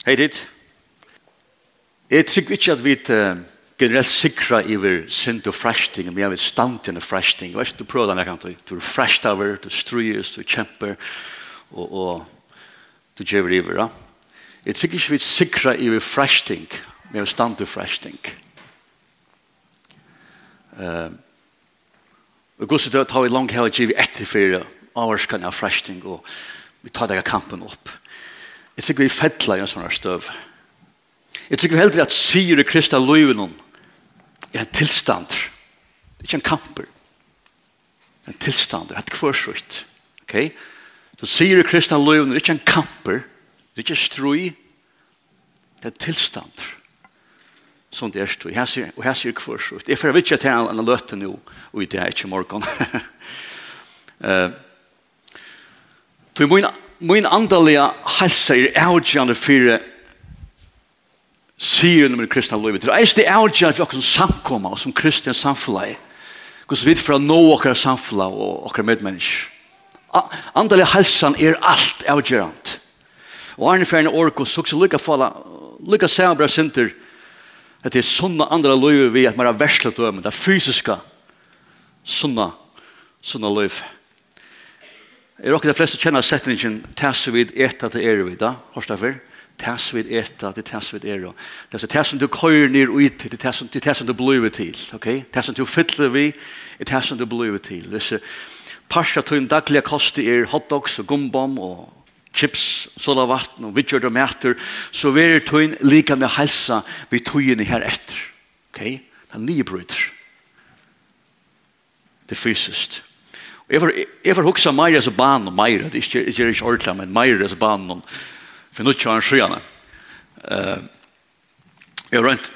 Hei dit. Jeg tror ikke at vi uh, generelt sikra i vår synd og frashting, men jeg vil stand til en frashting. Vet du, prøver den jeg Du er frasht over, du strues, du kjemper, og, og du gjør i vår. ja. Jeg tror ikke vi sikra i vår frashting, men jeg vil stand til frashting. Uh, og gos det tar vi langt her og givet etter for avvarskan av frashting, og vi tar deg kampen opp. Jeg tykker vi fettler i en sånn støv. Jeg tykker vi heller at syre kristna løyven er en tilstand. Det er ikke en kamper. Det er En tilstand. Det er et kvørsrutt. Ok? Så syre kristna løyven er ikke en kamper. Det er ikke strøy. Det er en tilstand. Sånn det er strøy. Og her sier kvørsrutt. Jeg får ikke til en løte nå. Og det er ikke morgen. uh, Så i min min andaliga hälsa er avgörande för syren med kristna livet. Det är det avgörande för oss som samkomma och som kristna samfulla Guds vid för att nå åkara samfulla og åkara medmännisk. Andaliga hälsan er alt avgörande. Og Arne Ferne Orko så också lykka falla, lykka säga bra synder att det er sånne andre liv vi at man har verslet om det fysiska sådana, sånne, liv. Sådana Er råkker de fleste kjenner setningen «Tess vid eta til er vid», da, hørst derfor? «Tess vid eta til tess vid er». Det er tess som du køyer nir og ut til, det er tess som du blir til, ok? Tess som du fyller vi, det er tess som du blir til. Det er parser tøyn daglige kosti kost er hotdogs og gumbom og chips, sola vatten og vidgjørt og mæter, så vi er til en med halsa vi togene her etter, ok? Det er nye bryter. Det er fysiskt. Jeg får, jeg får huksa meira som ban og meira, det er ikke, ikke ordentlig, men meira som ban om for nå kjøren sjøene. Uh, jeg har rent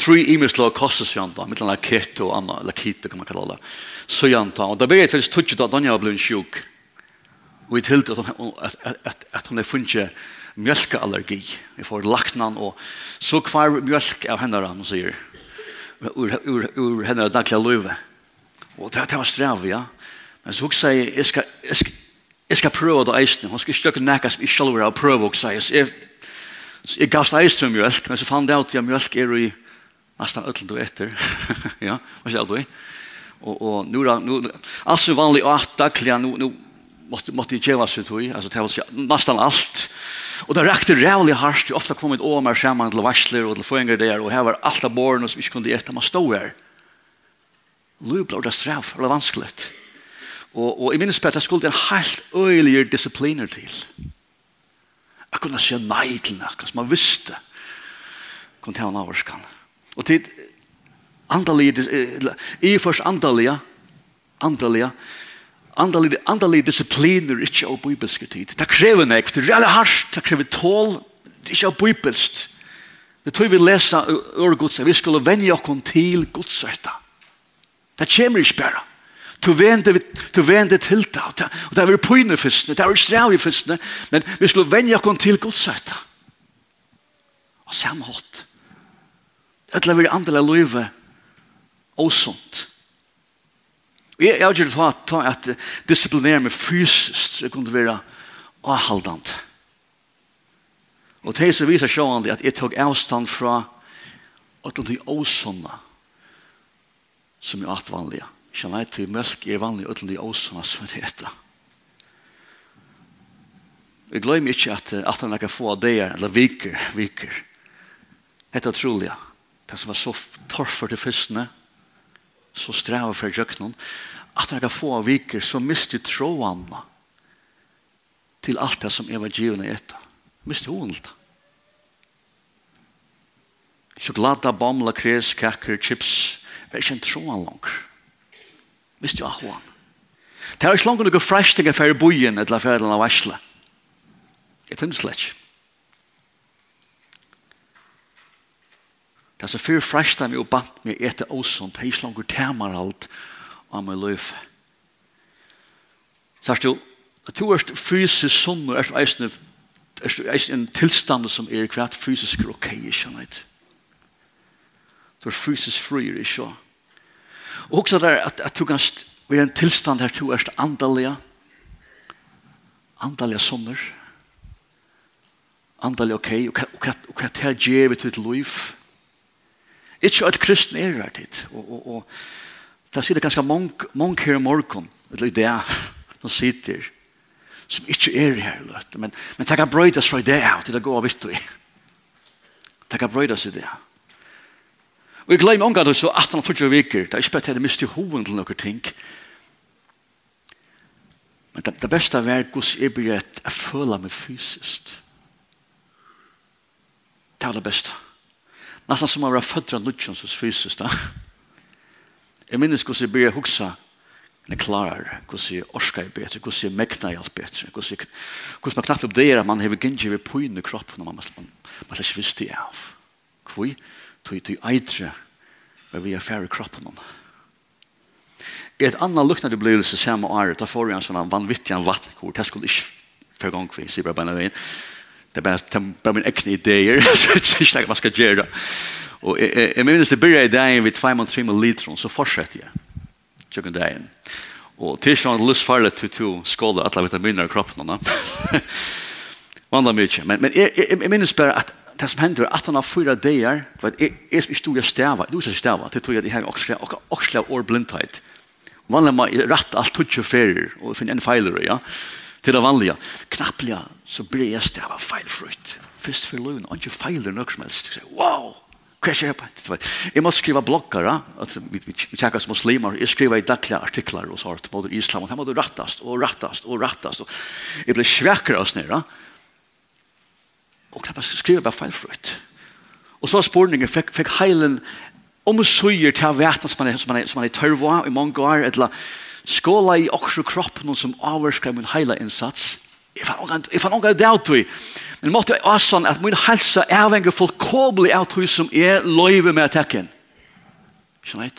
tre imeslag da, mitt eller keto og anna, eller kito kan man kalla det, Så an da, og da ble jeg faktisk tutsi at Anja var blivit sjuk, og jeg tilte at at, at, at, at hun er funnet mjölkallergi, jeg får lagt den, og så kvar mjölk av henne, han sier, ur, ur, ur henne daglige løyve, og det, det var strev, ja, Men så hugsa jeg, jeg skal, jeg skal, jeg skal prøve det eisene. Hun skal ikke nækka som ikke selv og prøve og sier. Så jeg, jeg gavst eis til mjölk, men så fann det jeg at jeg mjölk er i nesten ødel du etter. ja, hva sier du? Og, og nu, det, alt som vanlig og at daglig, nu, nu måtte, måtte jeg gjeva seg tog, altså til å si, nesten alt. Og det rekte rævlig hardt, jeg ofte kom et år med skjermen til varsler og til føringer der, og her var alt av borgerne som ikke kunne gjette, man stod her. Løy og det straff, det var vanskelig. Og, og jeg minnes på at det skulle en helt øyeligere disipliner til. Jeg kunne si nei til noe som jeg visste. Kunne ta en avvarskan. Og til andalige, i først andalige, andalige, andalige, andalige disipliner ikke av bibelske tid. Det krever nek, det er veldig hardt, det krever tål, det er ikke av bibelsk. Det tror vi leser ur Guds, vi skulle vende oss til Guds hjerte. Det kommer ikke bare. Du vende, du vende til det. Og det er vel pøyne fyrstene, det er vel i fyrstene. Men vi skulle vende oss til godsøyta. Og samme hatt. Det er vel andre løyve og sånt. Og jeg har gjort for at disiplinere meg fysisk, det kunne være avhaldant. Og det som viser sjående at jeg tok avstand fra at det er åsånne som er atvanlige. Ikke nei til melk er vanlig uten de åsene som det heter. Vi glemmer ikke at at han kan få det eller viker, viker. Hette trolig, det som var så torf for de fyrstene, så strever for jøkkenen, at han kan få viker, så mister trådene til alt det som er var givende etter. Mister hun det. Sjokolade, bomla, kres, kakker, chips, det er ikke en tråd langer hvis du har hon. Det er ikke langt noen av for bojen eller for av varsle. Jeg tømmer slett. Det er så fyrir av meg og bant meg etter åsund, det er ikke langt temar alt av meg løyf. Så er det jo, at du er fysisk sunner, er eisne, er en tilstand som er kvart fysisk ok, ikke sant? Du er fysisk fri, ikke sant? Og også der at, at du kan være en tilstand her du er andalige, andalige sønner, andalige ok, og hva det her gjør vi til et liv. Ikke at kristne er her dit, og, og, og der det ganske mange, mange her i morgen, eller i det, som sitter, som ikke er her, men, men det kan brøydes fra det av til det går visst du. Det kan brøydes i det. Og jeg glemmer omgang du så 18-20 viker, det er ikke bare til jeg mister hoven til noen ting. Men det, det beste var Guds erbyrett jeg føler meg fysisk. Det er det beste. Nesten som å være født av nødgjøn som fysisk. Da. Jeg minnes Guds erbyrett huksa Men jeg klarer hvordan jeg orsker jeg bedre, hvordan jeg mekner jeg alt bedre, hvordan man knappt oppderer at man har gynnsje ved pøyne kroppen når man, man, man, man ikke visste det av. Hvor? tog til eitre og vi er færre kroppen om. I et annet lukkende blivelse samme året, da får vi en sånn vanvittig vattenkort. Det skulle ikke for gang vi sier bare bare veien. Det er bare, bare min ekne ideer, så jeg ikke tenker hva skal gjøre. Og jeg, jeg, minnes det begynner i dagen ved 2-3 liter, så fortsetter jeg. Tjøkken dagen. Og til sånn lyst farlig til to skåler la vitaminer i kroppen. Vandler mye. Men, men jeg, jeg, jeg minnes bare at det som hender at han har fyra dager, jeg, jeg stod jeg stava, du skal stava, det tror jeg det her oksla år blindhet. Vanlig man rett alt tutsi og ferier, og finner en feiler, ja, til det vanlige. Knapplega, så blir jeg stava feilfrutt. Fyrst for løn, og ikke feiler nok som helst. Wow, hva skjer på? Jeg må skriva blogger, at vi, vi, vi tjekker som muslimer, jeg skriver i daglige artikler og sånt, både islam, og det må du rattast, og rattast, og rattast. Og jeg ble svekere av snir, ja, og klappa skriva bare feilfrøyt. Og så var spurningen, fikk, fikk heilen om og søyer til å vete som man er, som man er, som man er tørva i mange år, eller skåla i okre kroppen som avvarskar min heila innsats. Jeg fann ångan det av tog. Men måtte jeg også sånn at min helse er avhenger fullkoblig av tog som er løyve med tekken. Ikke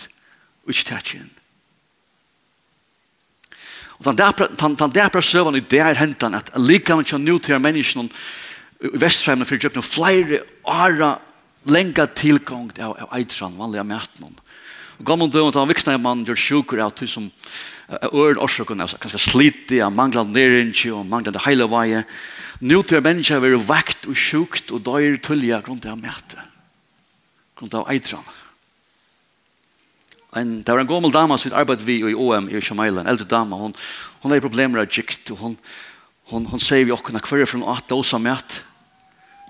Og Ikke tekken. Og den der søvann i det er hentan at lika man kjenner nu til menneskene i Vestfremna fyrir kjøpna flere åra lenga tilgångt av, av eitran, vanliga mætnån. Og gammel døven til han vikna man gjør sjukur av ty som øren årsøkken, kanskje sliti, manglande nerinnkje og manglande heilevei. Nu til er menneska vil vekt og sjukt og døyr tullja grunnt av å mæte. Grunn til eitran. En, det var en gommel dama som arbeid vi i OM i Shamaila, en eldre dama. Hon, hon har problemer av gikt, og hon, hon, hon sier vi åkken, hver er fra 8 åsa mæt,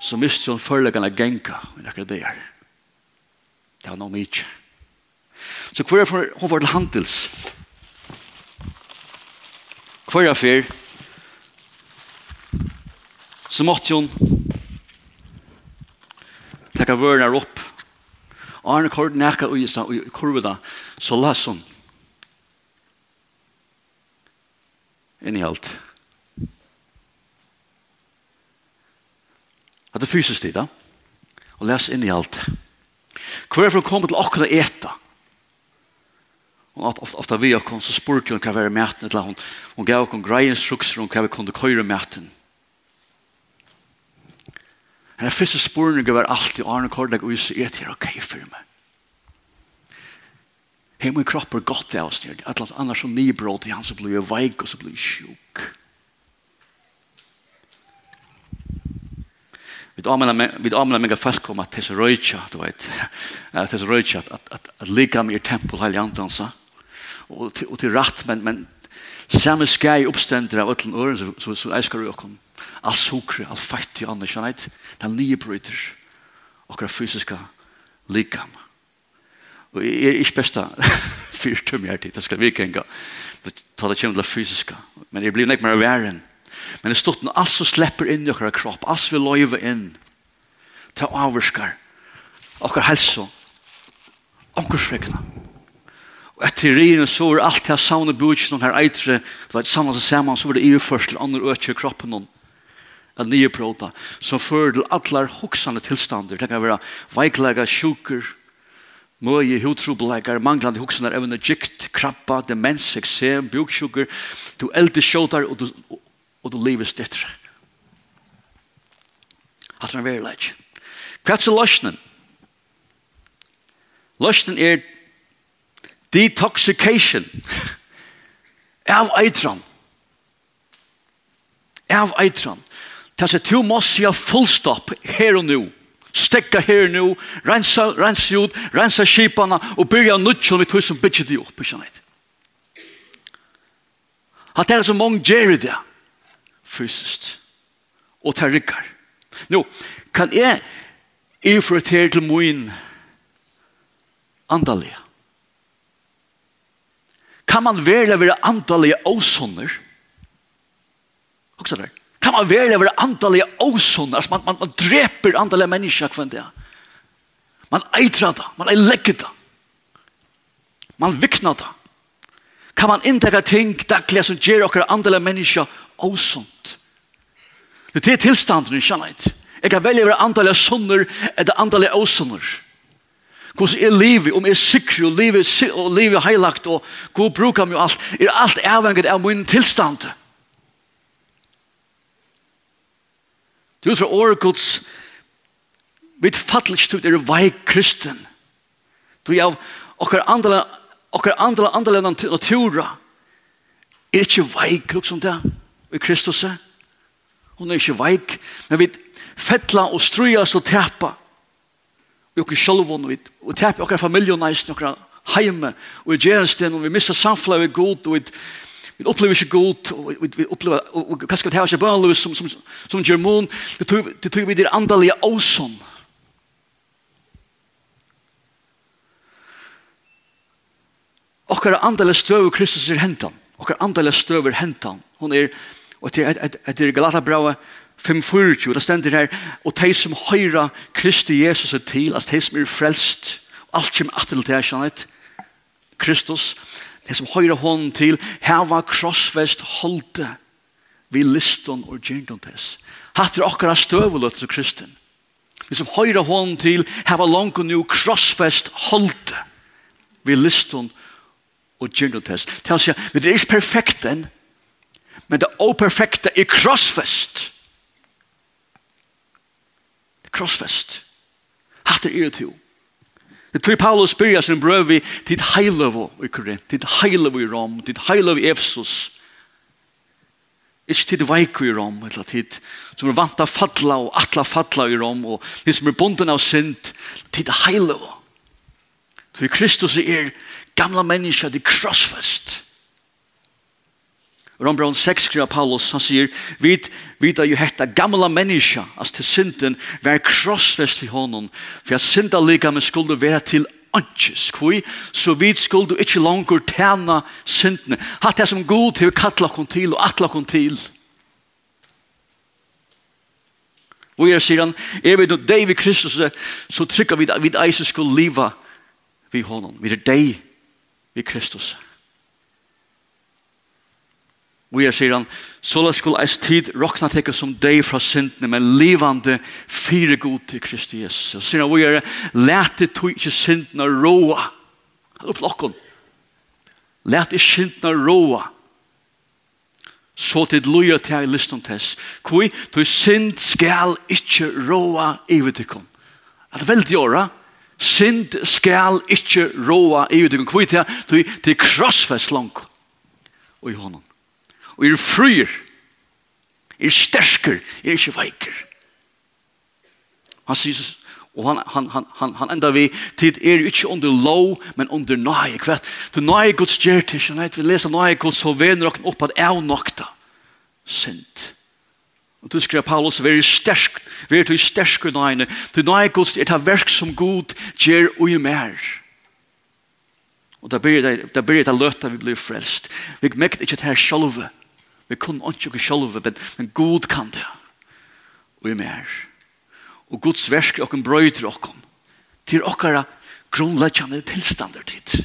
så miste hun forleggende genka i akkurat det her. Det var noe mye. Så hver er hun var til handels. Hver er fyr så måtte hun takke vørene opp. Og han kort nekka ui seg i kurvida, så las hun. Inni alt. Inni alt. At er fysisk tid, og les inn i alt. Hver for å komme til akkurat eta. Og at ofta, ofta vi har kommet, så spurte hun hva vi er mæten, eller hun, hun gav oss greie instrukser om hva vi kunne køyre maten. Men det første spurningen var alltid, Arne Kordleg, og jeg et her, ok, for meg. Hei, min kropp er godt av oss, alt annars som nybrot i han, så blir jeg veik, og så blir jeg sjuk. Vi anmela mega folk om at Tessa Røycha, du vet, Tessa Røycha, at, at, at, at ligam i tempel heilig andansa, og, og til rett, men, men samme skai oppstender av ötlen åren, så, så, så elskar vi okkom. All sukre, all fætti anna, det er nye bryter, akkurat fysiska likam. Og jeg er ikke besta fyrt um hjertid, det skal vi ikke engang, ta det kjem til fysiska, men jeg blir nek mer av væren, Men det stod når alt som slipper inn i okkara kropp, alt som vi løyver inn, til avvarskar okkar helse, okkar svekna. Og etter riren så var alt det sauna noen her eitre, det var et samlet sammen, så var det iuførsel, andre økje kroppen noen, at nye bråta, som fører til allar hoksande tilstander. Det kan være veiklegar, sjuker, møye, hudtrobelegar, manglande hoksande evne, gikt, krabba, demens, eksem, bjuksjuker, du eldre sjåtar, og du og du lever stittre. Hatt er veldig leik. Hva er løsnen? Løsnen er detoxication av eitran. Av eitran. Det er to må si fullstopp her og nå. Stekka her og nå, rensa, rensa ut, rensa kipana og byrja nutjon vi tog som bytje de opp. ikke sant? Hatt er så mange gjerri det fysiskt. Og det rikker. Nå, kan jeg infratere til min andalige? Kan man verle være andalige åsånner? Også der. Kan man verle være andalige åsånner? Altså man, man, man dreper andalige mennesker hver det. Man eitrar det, man eilegger det. Man viknar det. Kan man inntekka ting daglig som gjør okkar andela menneska åsunt. Det er tilstanden, ikke annet. Jeg kan velge å være antallet sunner eller antallet åsunner. Hvordan er livet, om jeg er sikker, og livet, og livet er heilagt, og god bruker meg alt, er alt avhengig av min tilstand. Det er ut fra året gods, mitt fattelstut er vei kristen. Du er av okkar andre, okkar andre, andre natura, er ikke vei kruk som det i Kristus. Hun er ikke veik, men vi fettla og strujast og tepa. Vi okker sjølvån, vi og tepa okker næst. Okkar heime, og i gjernesten, og vi missa samfla vi god, og vi opplever ikke god, og vi opplever, og kanskje vi har ikke bønløs som, som, som germon, det tog vi der andalige åsson. Okkar andalige støv Kristus er hentan, Okkar andalige støv er hentan, hun er hentan, Og til er etter Galatabraua 5.40, det stender her, og de som høyra Kristi Jesus er til, altså de som er frelst, alt kommer at til det, skjønner Kristus, de som høyra hånden til, her var krossvest holdt vi liston og djengontes. Hatt er okkara støvulut til Kristin. Vi som høyra hånden til, her var langt og nu krossvest holdt vi liston og gjengontes. Det er å si, vi er ikke perfekt enn, men det operfekte er krossfest. Krossfest. Hatt er det to. Det tog Paulus spyrja sin brøv i til heiløvo i Korinth, til heiløvo i Rom, til heiløvo i Efsos. Ikke til veiko i Rom, eller til som er vant av fadla og atla fadla i Rom, og til som er bunden av synd, til heiløvo. Så Kristus er gamla menneska, til krossfest. Krossfest. Rombron 6 skriver Paulus, han sier, vid, vid jo hetta gamla menneska, altså til synden, vær krossfest i honom, for jeg synda lika med skuldu være til anches, kvui, så vid skuldu ikkje langur tjena syndene. Hatt det som god til kattla kon til og atla kon til. Og jeg sier han, er vi nå deg vi Kristus, så trykker vi at vi eisen skulle liva vid honom, er deg vi Kristus. Kristus. Og jeg sier han, så la skulle eis tid råkna teka som deg fra syndene, men livande fire god til Kristi Jesus. Så sier han, og jeg lete to ikke syndene råa. Han opp lokken. Lete ikke syndene råa. Så til loja til jeg lyst om tess. Kui, du synd skal ikke råa i vidikon. Det er veldig åra, synd skal ikke råa i vittikken. Kui til jeg, du til krossfest lang. Og i hånden og er fryr. er stersker, er ikke veiker. Han sier, og han, han, han, han, han enda vi, tid er ikke under lov, men under nøye, kvett. Du nøye Guds gjertig, skjønnhet, vi leser nøye Guds, så vener dere opp at jeg nokta. Sint. Og du skriver Paulus, vi vær stersk, vi er du stersk og nøye, Du nøye Guds er ta verk som god, gjør og i mer. Og da blir det, da blir det løtta vi blir frelst. Vi mekt ikke det her sjølve. Vi kunne ikke oss sjølve, men, men god kan det. Og vi mer. Og Guds versk er åkken brøy til okken. Til okkara grunnleggjande tilstander dit.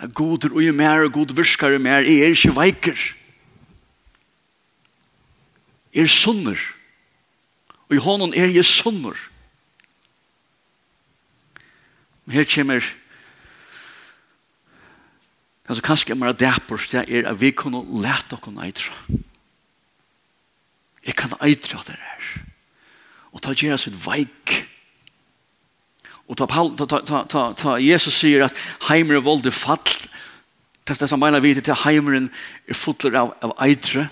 At god er og mer, og god virskar er mer, jeg er ikke veiker. Jeg er sunner. Og i hånden er jeg sunner. Men her kommer Men så kanskje er mer dæpår det er at vi kunne lete dere eitra. Jeg kan eitra det her. Og ta gjøre sitt veik. Og ta, ta, ta, ta, ta, Jesus sier at heimer er voldig fall. Det er som mener vi til at heimeren er fotler av, av eitre.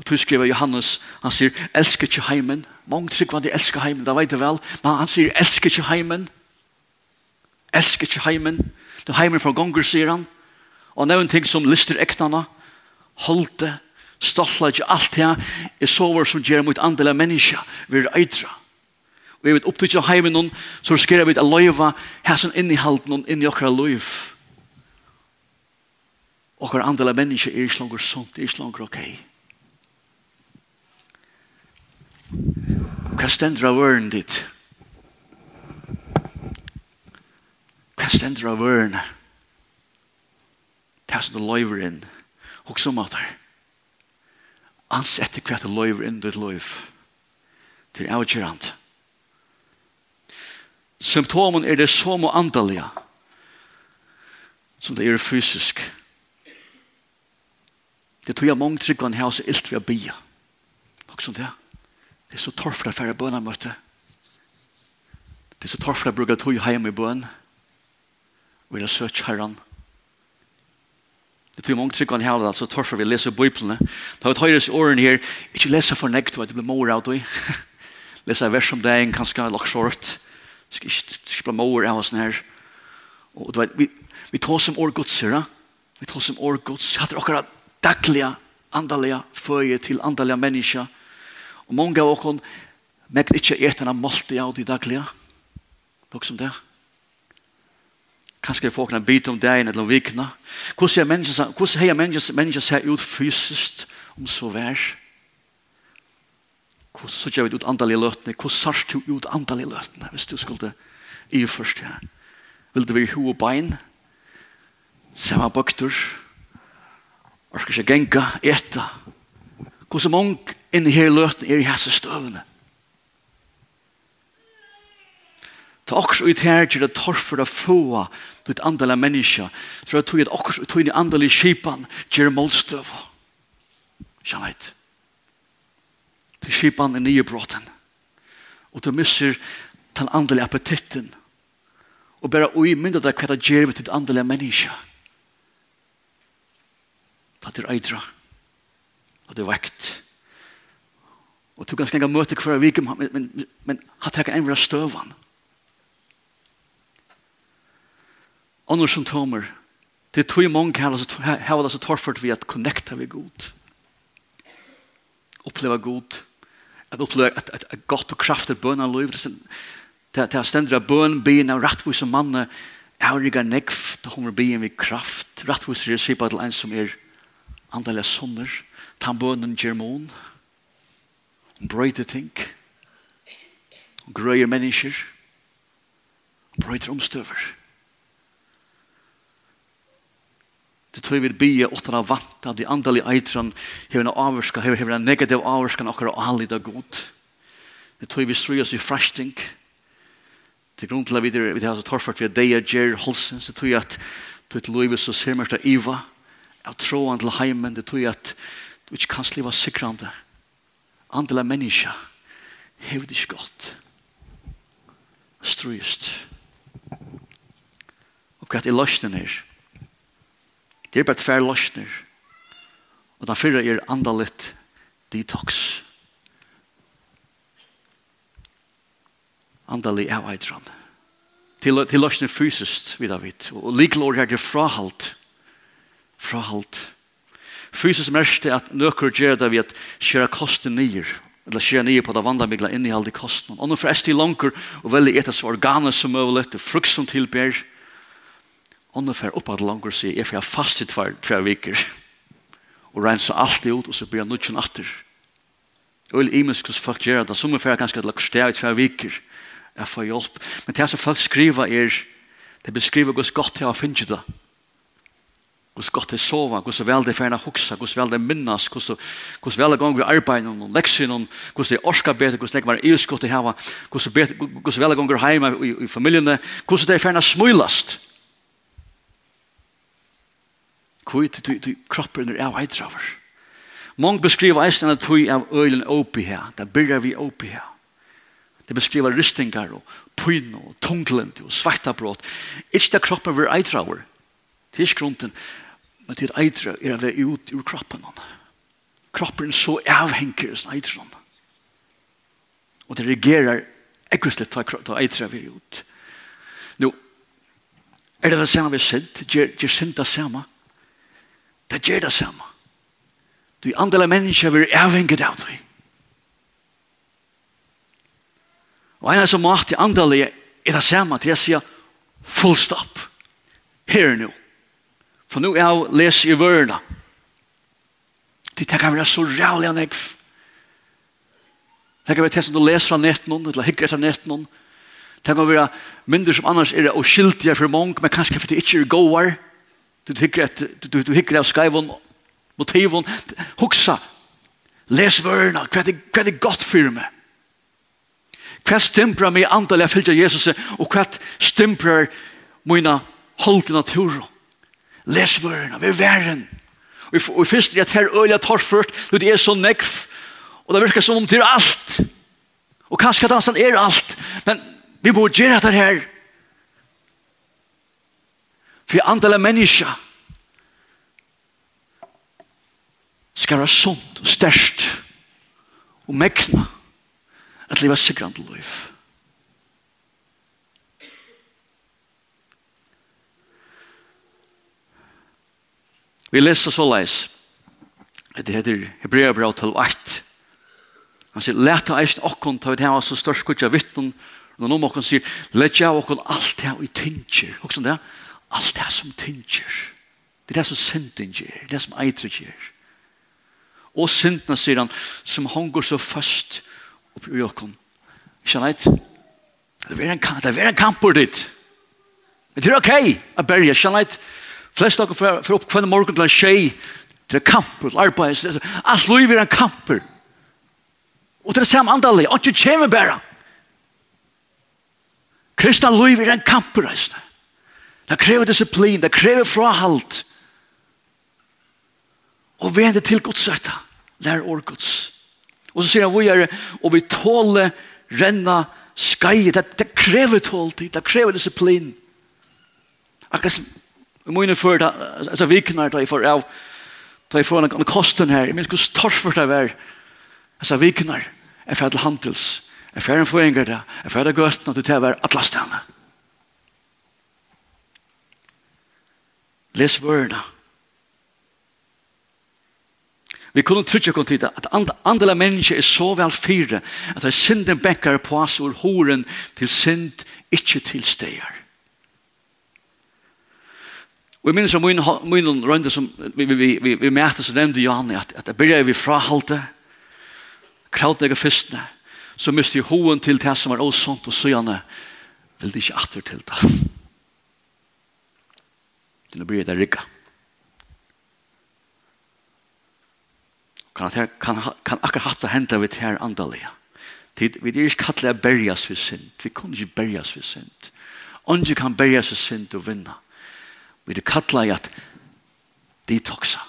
Og du skriver Johannes, han sier, elsker ikke heimen. Mange sier hva de elsker heimen, det vet jeg vel. Men han sier, elsker ikke heimen. Elsker ikke heimen. Det er heimer fra gonger, sier han. Og nevn ting som lister ektene, holde, stolte, ikke alt det her, er sover som gjør mot andre av mennesker, vi er eitre. Og jeg vet opptatt av heimen noen, så skriver vi at løyva her som innihalt noen inn i okra løyv. Okra andre av mennesker er ikke langer sånt, er ikke langer ok. Hva stender av vøren ditt? Hva stender av vøren ditt? det som du løyver inn. Og så måtte ansette hva du løyver inn ditt løyv. til avgjørende. Symptomen er det som og andalige som det er fysisk. Det tror jeg mange tryggvann har så ilt vi har bia. Og sånt ja. Det er så torft å fære bønamøte. Det er så torft å bruke tog hjemme i bøn. Og jeg søker herren. Det tror mange trykker han her, altså torfer vi leser Bibelene. Da har vi i årene her, ikke lese for nekt, det blir mor av deg. Lese en vers om deg, en kanskje lagt skjort. Ikke bli mor av oss her. Og du vet, vi, vi tar som år gods ja? vi tar som år gods, hatt dere daglige, andalige føye til andalige mennesker. Og mange av oss men ikke etter en målte av de daglige. Takk som det. Takk som det. Kanskje er folk en bit om dagen eller om vikene. Hvordan er mennesker, hvordan er mennesker mennesker ser ut fysisk om så vær? Hvordan ser vi ut andalige løtene? Hvordan ser du ut andalige løtene hvis du skulle i først her? Vil det være ho og bein? Samme bøkter? Orsker ikke genka, eta? Hvordan mange inni her løtene er i hese støvende? Ta också ut här till det torfra få ut andala menneska. Så jeg tog ett ut tog in andala skipan till Molstöv. Shalait. Til skipan er nye brotten. Og du missar den andala appetitten. Og bara ui mynda där kvar ger vi till andala menneska. Ta til eidra. Och det vekt. Og du kan ska møte hver vik men men, men har tagit en röstövan. Mm andre symptomer. Det er tog mange har det så torført vi at connecta vi god. Oppleva god. At oppleva et, et, et godt og kraftig bøn av liv. Det er stendere bøn, bøn av rettvis og manne. Jeg har ikke nekv, da hun kommer bøn med kraft. Rettvis er sier bare til en som er andalega sonner. Ta bønnen germon. Hun brøyder ting. Hun grøyer mennesker. Hun brøyder omstøver. Hun Det tror vi vil bygge åttan av vant av de andalige eitran hever en avvarska, hever en negativ avvarska nokkar og allit god. Det tror vi strøy oss i frashting. Til grunn til at vi det har så torfart vi er deia gjer holsens. Det tror jeg at du et loive så ser mest av iva av troan til heimen. Det tror jeg at du ikke kan sliva sikrande. Andela menneska hever det ikke godt. Strøyest. Og hva er løsnen her? Det er bare tvær løsner. Og den fyrre er andalit detox. Andalit er eitran. Til, til løsner fysiskt, vidt av vidt. Og likelår her er frahalt. Frahalt. Fysisk mest er at nøkker gjør det ved at kjøre kosten nyer. Eller kjøre nyer på det vandamigla innehald i kosten. Og nå for esti langer og veldig etter så organet som mulig, frukt som tilber. Og Ånden fer oppe at langer sier, jeg får fast i tver, tver viker. Og renser alt ut, og så blir jeg nødgjøn atter. Og jeg imensk hos folk gjør det. Som er fer ganske lagt sted i tver viker. Jeg får hjelp. Men det som folk skriver er, det beskriver hos godt jeg har finnet det. Hos godt jeg sover, hos vel det ferna hoksa, hos vel det minnes, hos vel det gang vi arbeider noen lekser noen, hos det orsker bedre, hos det var iuskott jeg har, hos vel det gang vi hjemme i familiene, hos det ferna smulast. Hos kvitt, du kroppen er av eitraver. Mange beskriver eisen at du av øylen oppi her, da byrjar vi oppi her. Det beskriver rystingar og pyn og tunglent og svartabrott. Ikke det kroppen vi eitraver, det er ikke grunden, men det eitra er vi ut ur kroppen. Kroppen så avhenger sin eitra. Og det reagerer ekkustelig ta eitra vi ut. Nu, er det det samme vi sint? Gjør sint det samme? Det gjør det samme. Du andel mennesker vil avhengig av deg. Og en som måtte andel er det samme til jeg sier full stopp. Her nå. For nå er jeg leser i vørene. Det kan være så rævlig enn jeg. Det kan være til som du leser fra netten noen, eller hikker etter netten noen. Det kan være mindre som annars er det og skiltige for mange, men kanskje for det ikke er gåere. Du tycker att du du hickar av skrivon motiven huxa. Les vörna, kvad det kvad det gott för mig. Kvad stempra mig antal jag fylja Jesus och kvad stempra mina holkna natur. Les vörna, vi värren. Och i först jag tar öliga torfört, det är så nekv. Och det verkar som om det är allt. Och kanske att han är allt. Men vi borde göra det här. For för av menneska skal være sunt og stärst och mäkna att leva sikrande liv. Vi leser så leis at det heter Hebrea Hebreabra 12.8 Han sier, let av eist okkon ta ut heva så størst kutja vittnen og noen okkon sier, let av okkon alt heva i tinsjer. Hoksson det? Ja? Alt det som tynger. Det er det som synden gjør. Det er det som eitre gjør. Og syndene, sier han, som hongår så først oppi i åkken. Ikke leit? Det er en, kamp, det er en kamp på ditt. Men det er ok å berge. Ikke leit? Flest av dere får opp kvann morgen til en tjej. Det er kamper, arbeid. Alt liv er en kamper. Og det er samme andalig. Og ikke kjemme bare. Kristian liv er en kamper, reisende. Det krever disiplin, det krever frahalt. Og vi vende til Guds søtta, Lær år Guds. Og så sier han, vi er, og vi tåler renna skai. Det, det krever tåltid, det krever disiplin. Akkurat som Vi må i mine før, altså viknar da jeg får av, da jeg får en kosten her, jeg minns hvordan torfer det er, altså viknar, jeg får til handels, jeg får en føringer da, jeg får det gøtene til å være atlastene. Ja. Les vørene. Vi kunne trutja kon tida at and, andela menneske er så vel fire at det er synden bekkar på oss ur horen til synd ikkje til stegar. Og jeg minnes om min runde som vi, vi, vi, vi, vi mætte så nevnte Johanne at, at det byrja vi frahalte kraut nega fyrstene så miste jeg hoen til det som var åsont og søgjane vil det ikke atter til det til å bli etter rikka. Kan, kan, kan akkurat hatt henta vi til her andalige. Tid, vi er ikke kattelig å berges for synd. Vi kan ikke berges for synd. Ongi kan berges for synd og vinne. Vi er kallet at detoxa,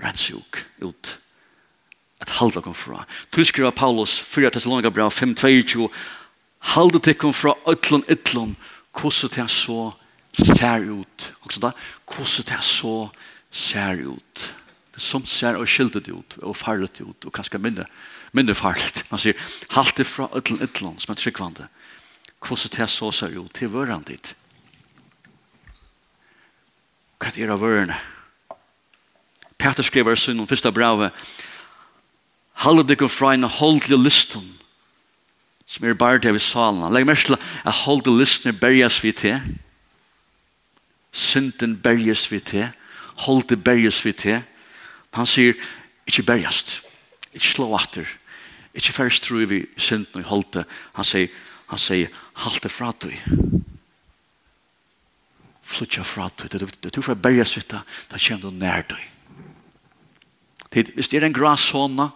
rensjuk ut, at halda kom fra. Tu skriva Paulus 4 Thessalonika brev 5:22 halda tikkum fra öllum illum kussu til så ser ut. Og så da, hvordan det så ser ut. Det som ser og skildet ut, og farlet ut, og kanskje mindre, mindre farlet. Man sier, halte fra ytlen ytlen, som er tryggvande. Hvordan det så ser ut til vøren dit. Hva er av vørene? Peter skriver i sin første brevet, Hallet dere fra en holdelig listen, som er bare det vi salen. Legg mest til at holdelig listen berges vi til, synden berges vi til, holde berges vi til. Han sier, ikke berges, ikke slå atter, ikke først tror vi synden og holde. Han sier, han sier, halte fra deg. Flytja fra du. Det er du for berges vi til, da kommer du nær du. Hvis det er en grå sånne,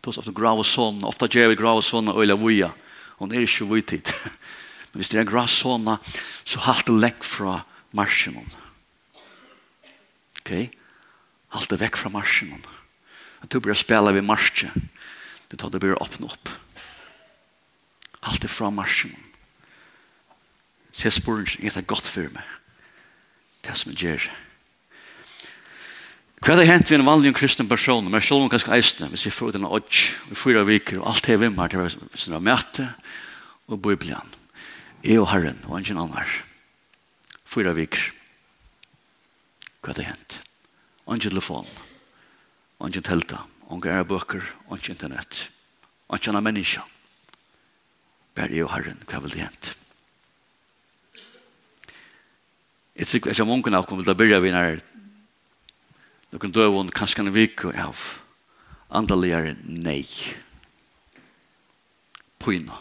då så ofta grava sånna, ofta ger vi grava sånna öla vuja. Hon är ju vuitid. Men hvis det er en grava sånne, så halt det lengt fra marsjen. Ok? Halt det vekk fra marsjen. At du blir spela ved marsjen. Det tar det blir åpne opp. Halt det fra marsjen. Så jeg spør ikke det godt for meg. Det som gjør. Hva er det hent vi en vanlig kristen person, men selv om ganske eisende, hvis jeg får denne odds, vi fyra viker, og alt er vi har, det var sånn å møte, og bøyblen. Jeg og Herren, og ingen annen fyra viker. Hva det hent? Ingen telefon, ingen telta, ingen ære bøker, ingen internett, ingen av menneska. Bare jeg og Herren, hva vil det hent? Jeg tror ikke om ungen av kom vil da begynne vi når noen døvun, kanskje en vik og av andaligere nei. Pyna.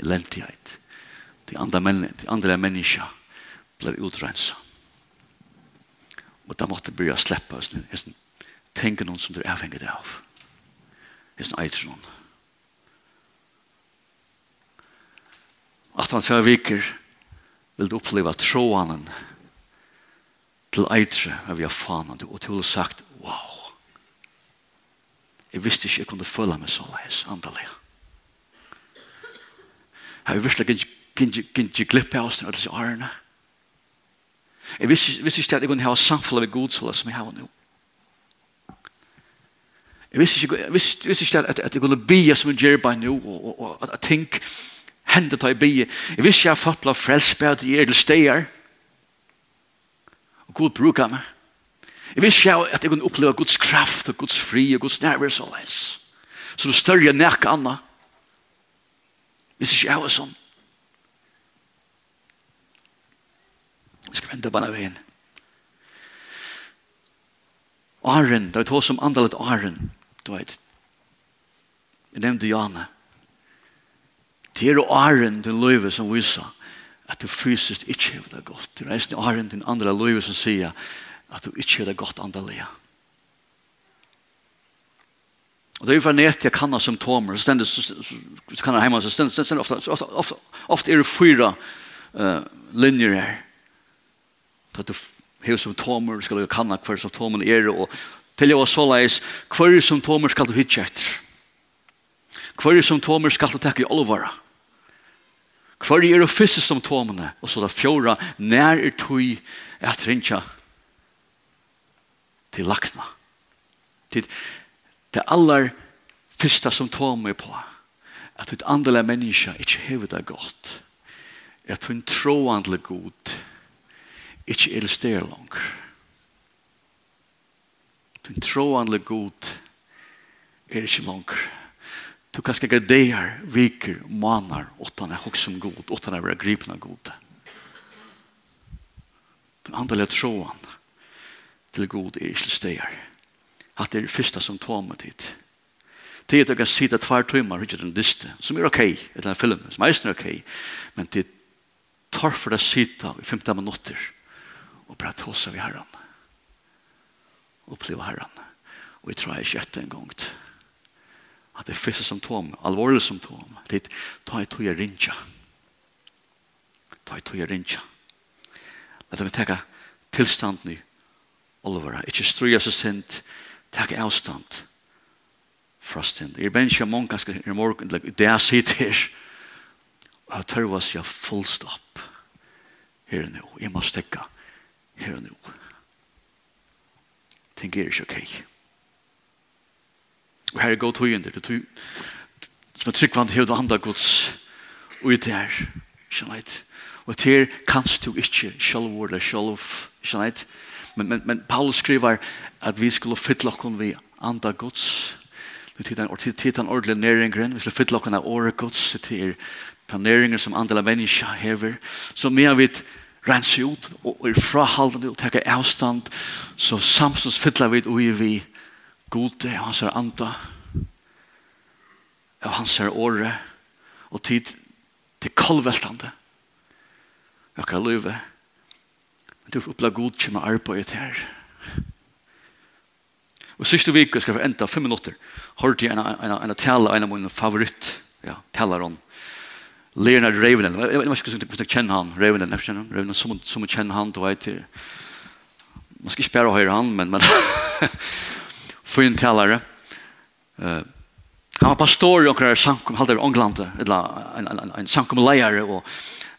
Elendighet. Elendighet de andra, män, de ble människa blev utrensa. Och de måste börja släppa oss. tenke noen som du er avhengig av. Jeg sånn en noen. At man tver viker vil du uppleva tråanen til eitre av jeg fanen og til å sagt, wow jeg visste ikke jeg kunne føle meg så leis andelig jeg visste ikke kan ikke glippe av oss til disse årene. Jeg visste ikke at jeg kunne ha samfunnet ved Gud som jeg har nå. Jeg visste ikke at jeg kunne bia som jeg gjør bare nå, og at ting hendet av jeg bia. Jeg visste ikke at folk ble frelst på at jeg er til steder. Og Gud bruker meg. Jeg visste ikke at jeg kunne oppleve Guds kraft, og Guds fri, og Guds nærvær så leis. Så det større enn jeg annet. Jeg visste ikke at jeg var sånn. skal vende bare veien. Åren, det er to som andalet åren, du vet. Jeg nevnte Jane. Det er åren til løyve som viser at du fysisk ikke har det godt. Det er nesten åren til andre løyve som sier at du ikke har det godt andalega. Og det er jo for nett jeg kan ha symptomer, så stendes, så kan jeg hjemme, så stendes, ofte, ofte, ofte er det fyra uh, linjer her at du har symptomer, skal du kanna hver symptomen er, og til jeg var så leis, hver symptomer skal du hitje etter. Hver symptomer skal du takke i olvara. Hver er det første symptomene, og så da fjorda, nær er tog at rinja til lakna. Til det aller første symptomet på at du andelig menneske ikke hever det godt. At hun en troandelig god ikke illustrerer langer. Den tråanle god er ikke langer. Du kan skakka deir, viker, manar, åttan er hoksum god, åttan er vera gripen av god. Den andalega tråan til god er ikke illustrerer. At det er det første som tar meg dit. Det er at du kan sitte tvær timer ikke den diste, som er ok, et eller annet film, som er ok, men det tar for deg sitte i 15 minutter og bare tåse vi herren. Oppleve herren. Og jeg tror jeg ikke etter en gang at det er første symptom, alvorlig symptom, det er ta i tog jeg rinja. Ta i tog jeg rinja. Lad meg tenke tilstanden i olvara, ikke strøya seg sint, tenke avstand fra stund. Jeg ben ikke mange ganske i morgen, det jeg sitter her, og jeg tør hva sier full stopp her nå, jeg må stekke her og nå. Ting er ikke ok. Og her er god tøyende, det tøy, som er tryggvand hevd og andre gods, og i her, skjønnheit. Og det her kanst du ikke sjalv ordet, sjalv, skjønnheit. Men, men, men Paulus skriver at vi skulle fytte okken vi andre gods, Det tid han och tid han ordle näringen, vi skulle fylla av året Guds till den näringen som andra människa häver. Så mer vid rense ut og er frahalden og teker avstand så samsons fytler vi ui vi gode av hans anda av hans åre og tid til kolveltande og kan løyve men du får oppleve god kjemme arbeidet her. Og siste vik skal vi enda fem minutter. Hørte jeg en, en, en, en tale en av mine favoritt ja, taler om. Leonard Ravenel. Jeg vet ikke om jeg kjenner han. Ravenel, Jeg kjenner han, Ravenel som, som kjenner han. du vet jag. Man skal ikke spørre høyre han, men... men fin talare. Uh, han var pastor i omkring samkom, halvt i England, eller en, en, en, en samkomlejare. og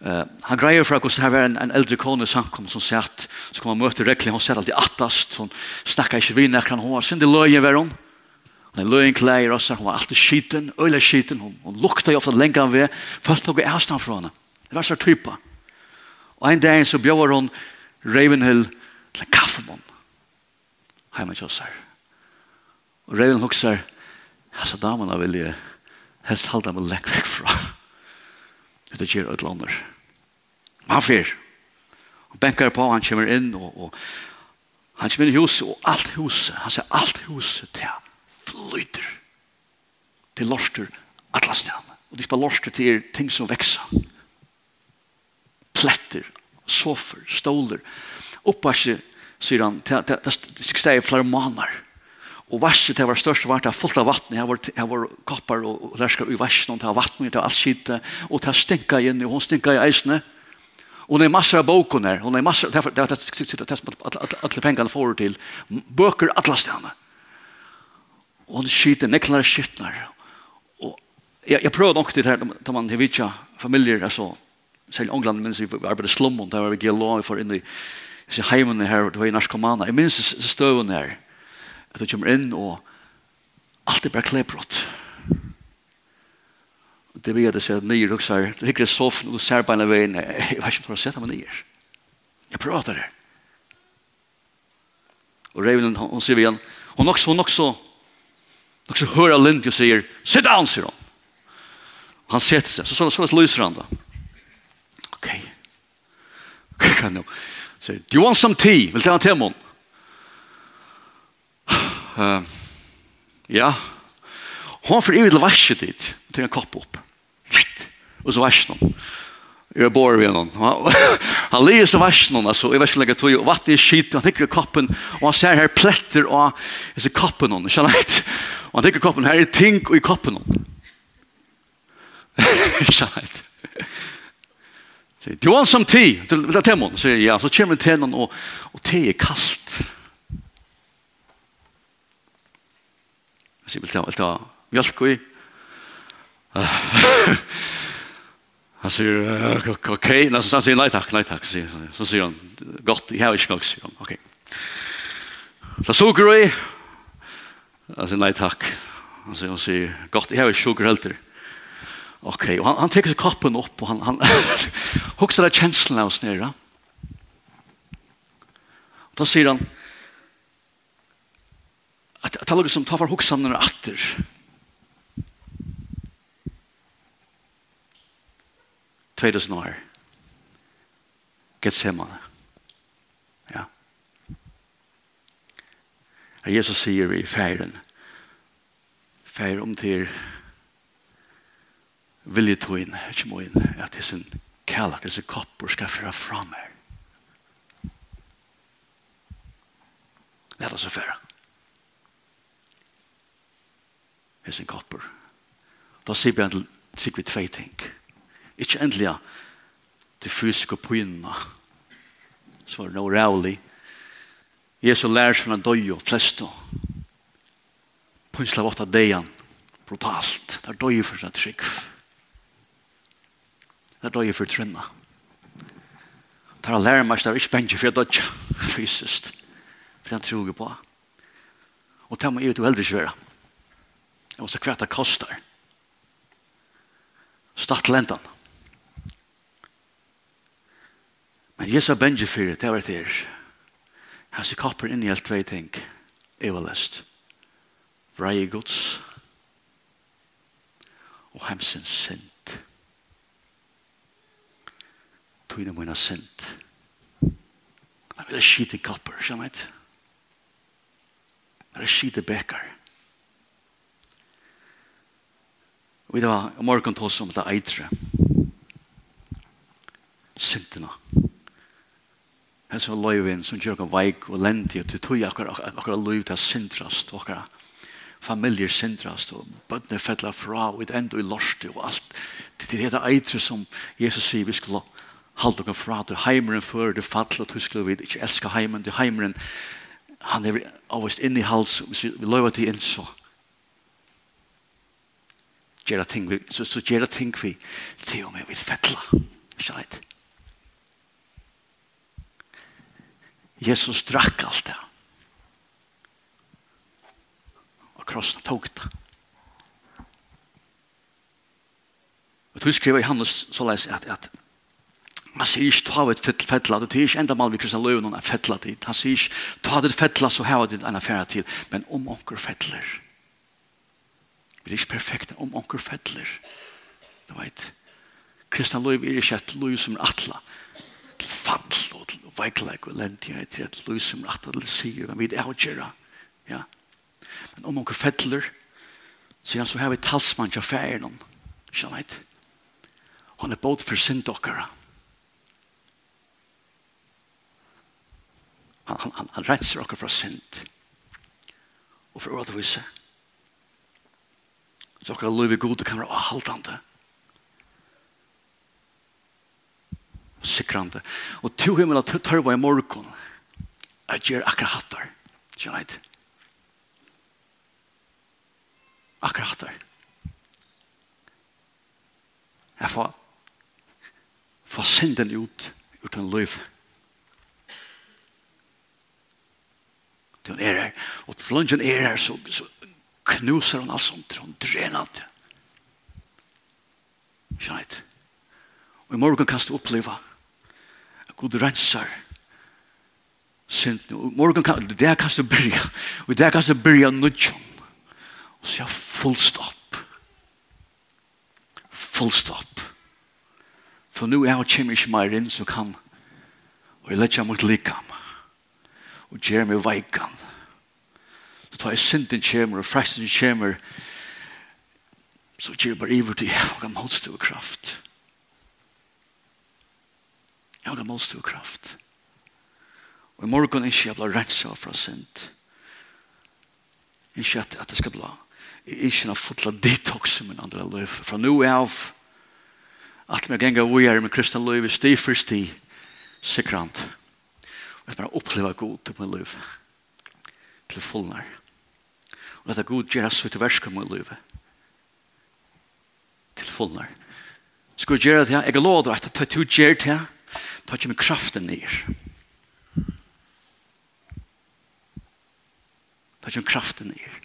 uh, han greier for at det var en, en eldre kone samkom som sa att så kom han møte regler. hun sa alltid attast. hun snackar ikke vinn, när han har sin det löje över honom. Men løyen klæger også, hun var alltid skiten, øyla skiten, hun, hun lukta jo ofta lenge av ved, folk tog avstand fra henne. Det var så typa. Og en dag så bjør hun Ravenhill til en kaffemån. Heima kjøsar. Og Ravenhill huksar, altså damene vil jeg helst halda meg lekk vekk fra. Det gjør et lander. Men han fyr. Han benkar på, han kommer inn, og, og han kommer inn i huset, og alt huset, han ser alt huset til han lyder. Til lorster atlastan. Og de spiller lorster til ting som vekser. Pletter, sofer, stoler. Oppasje, sier han, det skal jeg flere måneder. Og vasket det var størst vart, det var fullt av vatten, det var, det var koppar og, og lærskar i og det var vatten, det var alt skite, og det stinka inn, og hun stinka i eisene. Og det er massor av boken her, og det er massor, det er alle pengene får til, bøker atlasstjene. Og hun skyter neklar skittnar. Og jeg, jeg prøver nok det her, da man har vidt familier, altså, selv i England, minns vi arbeidet slummon, der var vi GLO, for inn i disse heimene her, det var i narkomana. Jeg minns støvene her, at du kommer inn, og alt er bare klebrott. Det vil vi si at nye ruksar, du ligger i sofaen, og du ser på en av veien, jeg vet ikke om du har sett ham nye. Jeg prater det. Og Reivinen, hun sier vi igjen, hun også, hun også, Och så hör jag Lindke säger, sit down, säger hon. Han sätter sig, så, så, så, så lyser han då. Okej. Okay. Kan nu. Säger, do you want some tea? Vill du ha en Uh, ja. Hon får evigt varset dit. Tänk en kopp upp. Och så varset hon. Jeg bor ved noen. Han ler så värst någon altså, jeg vet ikke lägga tog og vatten i skit han hickar koppen og han ser her pletter, og jeg ser koppen hon. Känner inte. Og han hickar koppen her er ting i koppen hon. Känner inte. Du har som te. Vill du ha temon? så ja, Så kommer te og och, och te är jeg Jag säger, vill du ha mjölk i? Han sier, ok, han sier, nei takk, nei takk, så sier han, godt, jeg har ikke melk, sier han, ok. Så suger vi, han sier, nei takk, han sier, han sier, godt, jeg har ikke suger helter. Ok, og han, han teker seg kappen opp, og han, han hukser av kjenslen av oss nere. Da sier han, at det er noe som tar for hoksene atter, 2000 år. Gethsemane. Ja. Og Jesus sier i feiren, feir om til vilje tog inn, ikke må inn, at det er sin kallak, disse kopper skal føre fram her. Let oss fyrra. Det er sin kopper. Da sier vi til, vi tvei ting. Ikke endelig til fysiske pynene. Så var det noe rævlig. Jesus lærer seg er døy og flest. og Pynsla vått av degen. Brutalt. Det er døy for seg trygg. Det er døy for trynna. Det er lærer meg, det er ikke bensje for jeg dødja fysisk. For han tror på. Og det må jeg jo heller ikke være. Jeg må så kvært det koster. Statt lentan. Men Jesu benge fyrir, det var det her. Hans i kopper inn i alt tvei ting. Eva lest. Vrei gods. Og hemsens sint. Tøyne mine sint. Han vil skite kopper, skjønner jeg. Han vil skite bekar. Vi da, i morgen tås om det eitre. Sintina. Sintina hans som løyvin som gjør oss veik og lendig og til tog akkurat løyv til sindrast og akkurat familier sindrast og bøttene fettla fra og et enda i lorsti og alt til det er eitre som Jesus sier vi skulle halde oss fra til heimeren før det fall og huskla vi ikke elskar heimeren til heimeren han er avvist inn i hals vi løyver til inn så gjøre ting vi så, så gjøre ting vi til og med vi fettla skjeit Jesus drakk alt det. Og krossen tok det. Og du skriver i Hannes så leis at, at man sier ikke ta et fettla, det er ikke enda mal vi kristne løy noen fettla tid. Han sier ikke ta et fettla så heva dit en affæra til, men om onker fettler. Vi er ikke perfekte om onker fettler. Du vet, kristne løy er ikke et løy som er atla, til fattl veikleik og lentighet til at løsum rett til sier hva vi er avgjører. Ja. Men om onker fettler, så ja, så har vi talsmann til affæren. Ikke vet. Han er båt for syndokkere. Han, han, han, han renser dere fra synd. Og for å vise. Så okker lov i gode kan være avholdende. Ja sikrande. Og to himmel at tørva i morgon at gjer akkurat hattar. Kjent. Akkurat hattar. Jeg får få synden ut ur den løyf. Den er her. Og til lunsjen er her så, så knuser hun alt sånt. Hun drener alt. Kjent. Og i morgen kan du oppleve God rensar synden. Og morgen kan, det er kan du byrja. Og det er kan du byrja nudjon. Og så er full stopp. Full stopp. For nu er jeg kommer ikke mer inn som kan. Og jeg letter mot likam. Og gjør meg veikan. Så tar jeg synden kommer og fresten kommer. Så gjør jeg bare iver til jeg kan motstå kraft. Jeg har målst du kraft. Og i morgen er ikke jeg blir renset fra synd. Ikke at, at det skal bli. Ikke en fotla detox i min andre liv. Fra nå jeg at vi ganger vi er med kristne liv sti for sti sikrant. Og at vi opplever god til min liv til fullnær. Og at god gjør oss ut i versk i min liv til fullnær. Skal vi gjøre det? Jeg er lov til at to gjør det her ta ikke med kraften ner. Ta ikke med kraften ner.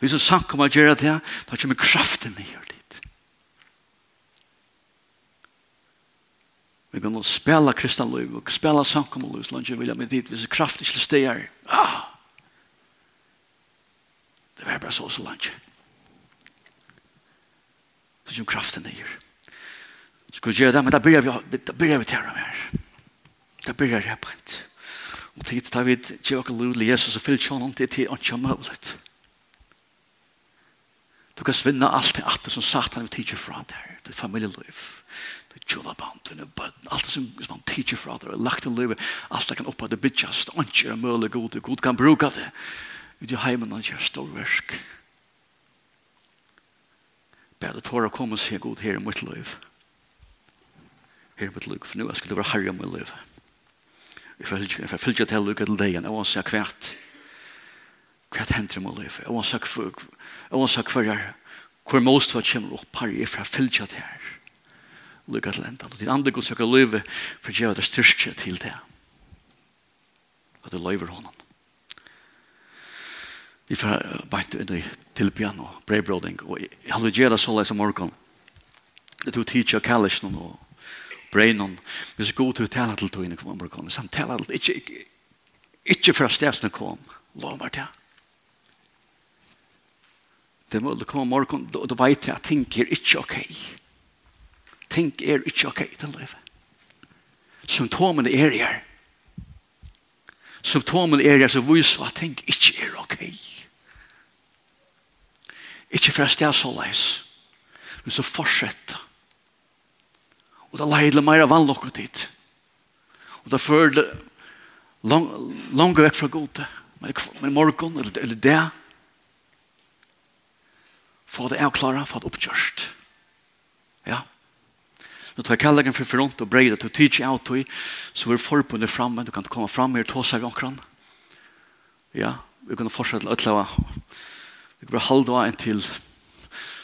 Lysa sank om att göra det, ta ikke med kraften ner dit. Vi kan nå spela kristna liv och spela sank om liv, landet vill vilja med dit, vi kraft inte stegar. Ah! Det var bara så så landet. Så kommer kraften ner. Skal vi gjøre det? Men da byrjar vi, da byrjar vi tæra mer. Da byrjar jeg på en. Og tid tar vi til åkken lule Jesus og fyllt sjån om det til åndsja møvlet. Du kan svinna alt det atter som satan vil tidsi fra der. Det er familieliv. Det er tjula band, det er bøtten. Alt det som man tidsi fra der. Lagt en liv. Alt det kan oppa det bytjast. Åndsja er møvle god. God kan bruka det. Ut i heimen han gjør stor versk. Bare det tåra kom og se god her i mitt liv. Amen her mitt luk, for nå skulle det være herre om mitt liv. Jeg får fylgja til lukka til deg, og han sier kvært, kvært henter om mitt liv, og han sier kvært, og han sier kvært, hvor most hva kjemmer opp her, jeg får fylgja til her, lukka til enda, og til andre god søkker løyve for jeg det styrke til det, at du løyver honom. Vi får beint inn i tilbjørn og brevbråding, og jeg hadde det så leis om morgen, det tog tid til å tidsja kallisjon og breinon. Men så god til å tale til togene i amerikanen. Så han tale til, ikke, ikke fra stedsene kom. Lå meg til. Det må komme morgen, og du vet at ting er ikke ok. Ting er ikke ok til livet. Symptomene er her. Symptomene er her som viser at ting ikke er ok. Ikke så stedsåleis. Men så fortsetter Og det leidde mer vann nokkuð dit. Og det førte lang, langt vekk fra gode. Men, men morgen, eller, eller det, få det avklara, få det oppkjørst. Ja. Nå tar jeg kallegen for front og breide til å tige av tog, så er forbundet framme, du kan komme fram her, ta seg omkran. Ja, vi kan fortsette å utleve. Vi kan bare halde av en til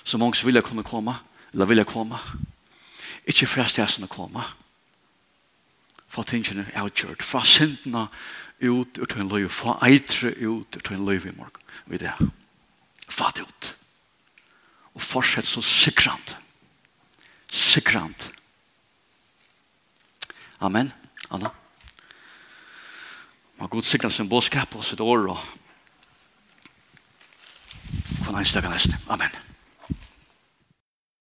så mange som vil jeg kunne komme, eller vil jeg komme. Ja Ikke fra stedet å komme. Få tingene avgjørt. Få syndene ut ur til en løy. Få eitre ut ur til en løy i morgen. Vi det. Få det ut. Og fortsett så sikrant. Sikrant. Amen. Anna. Må god sikra sin bådskap og sitt år og for næste dag næste. Amen.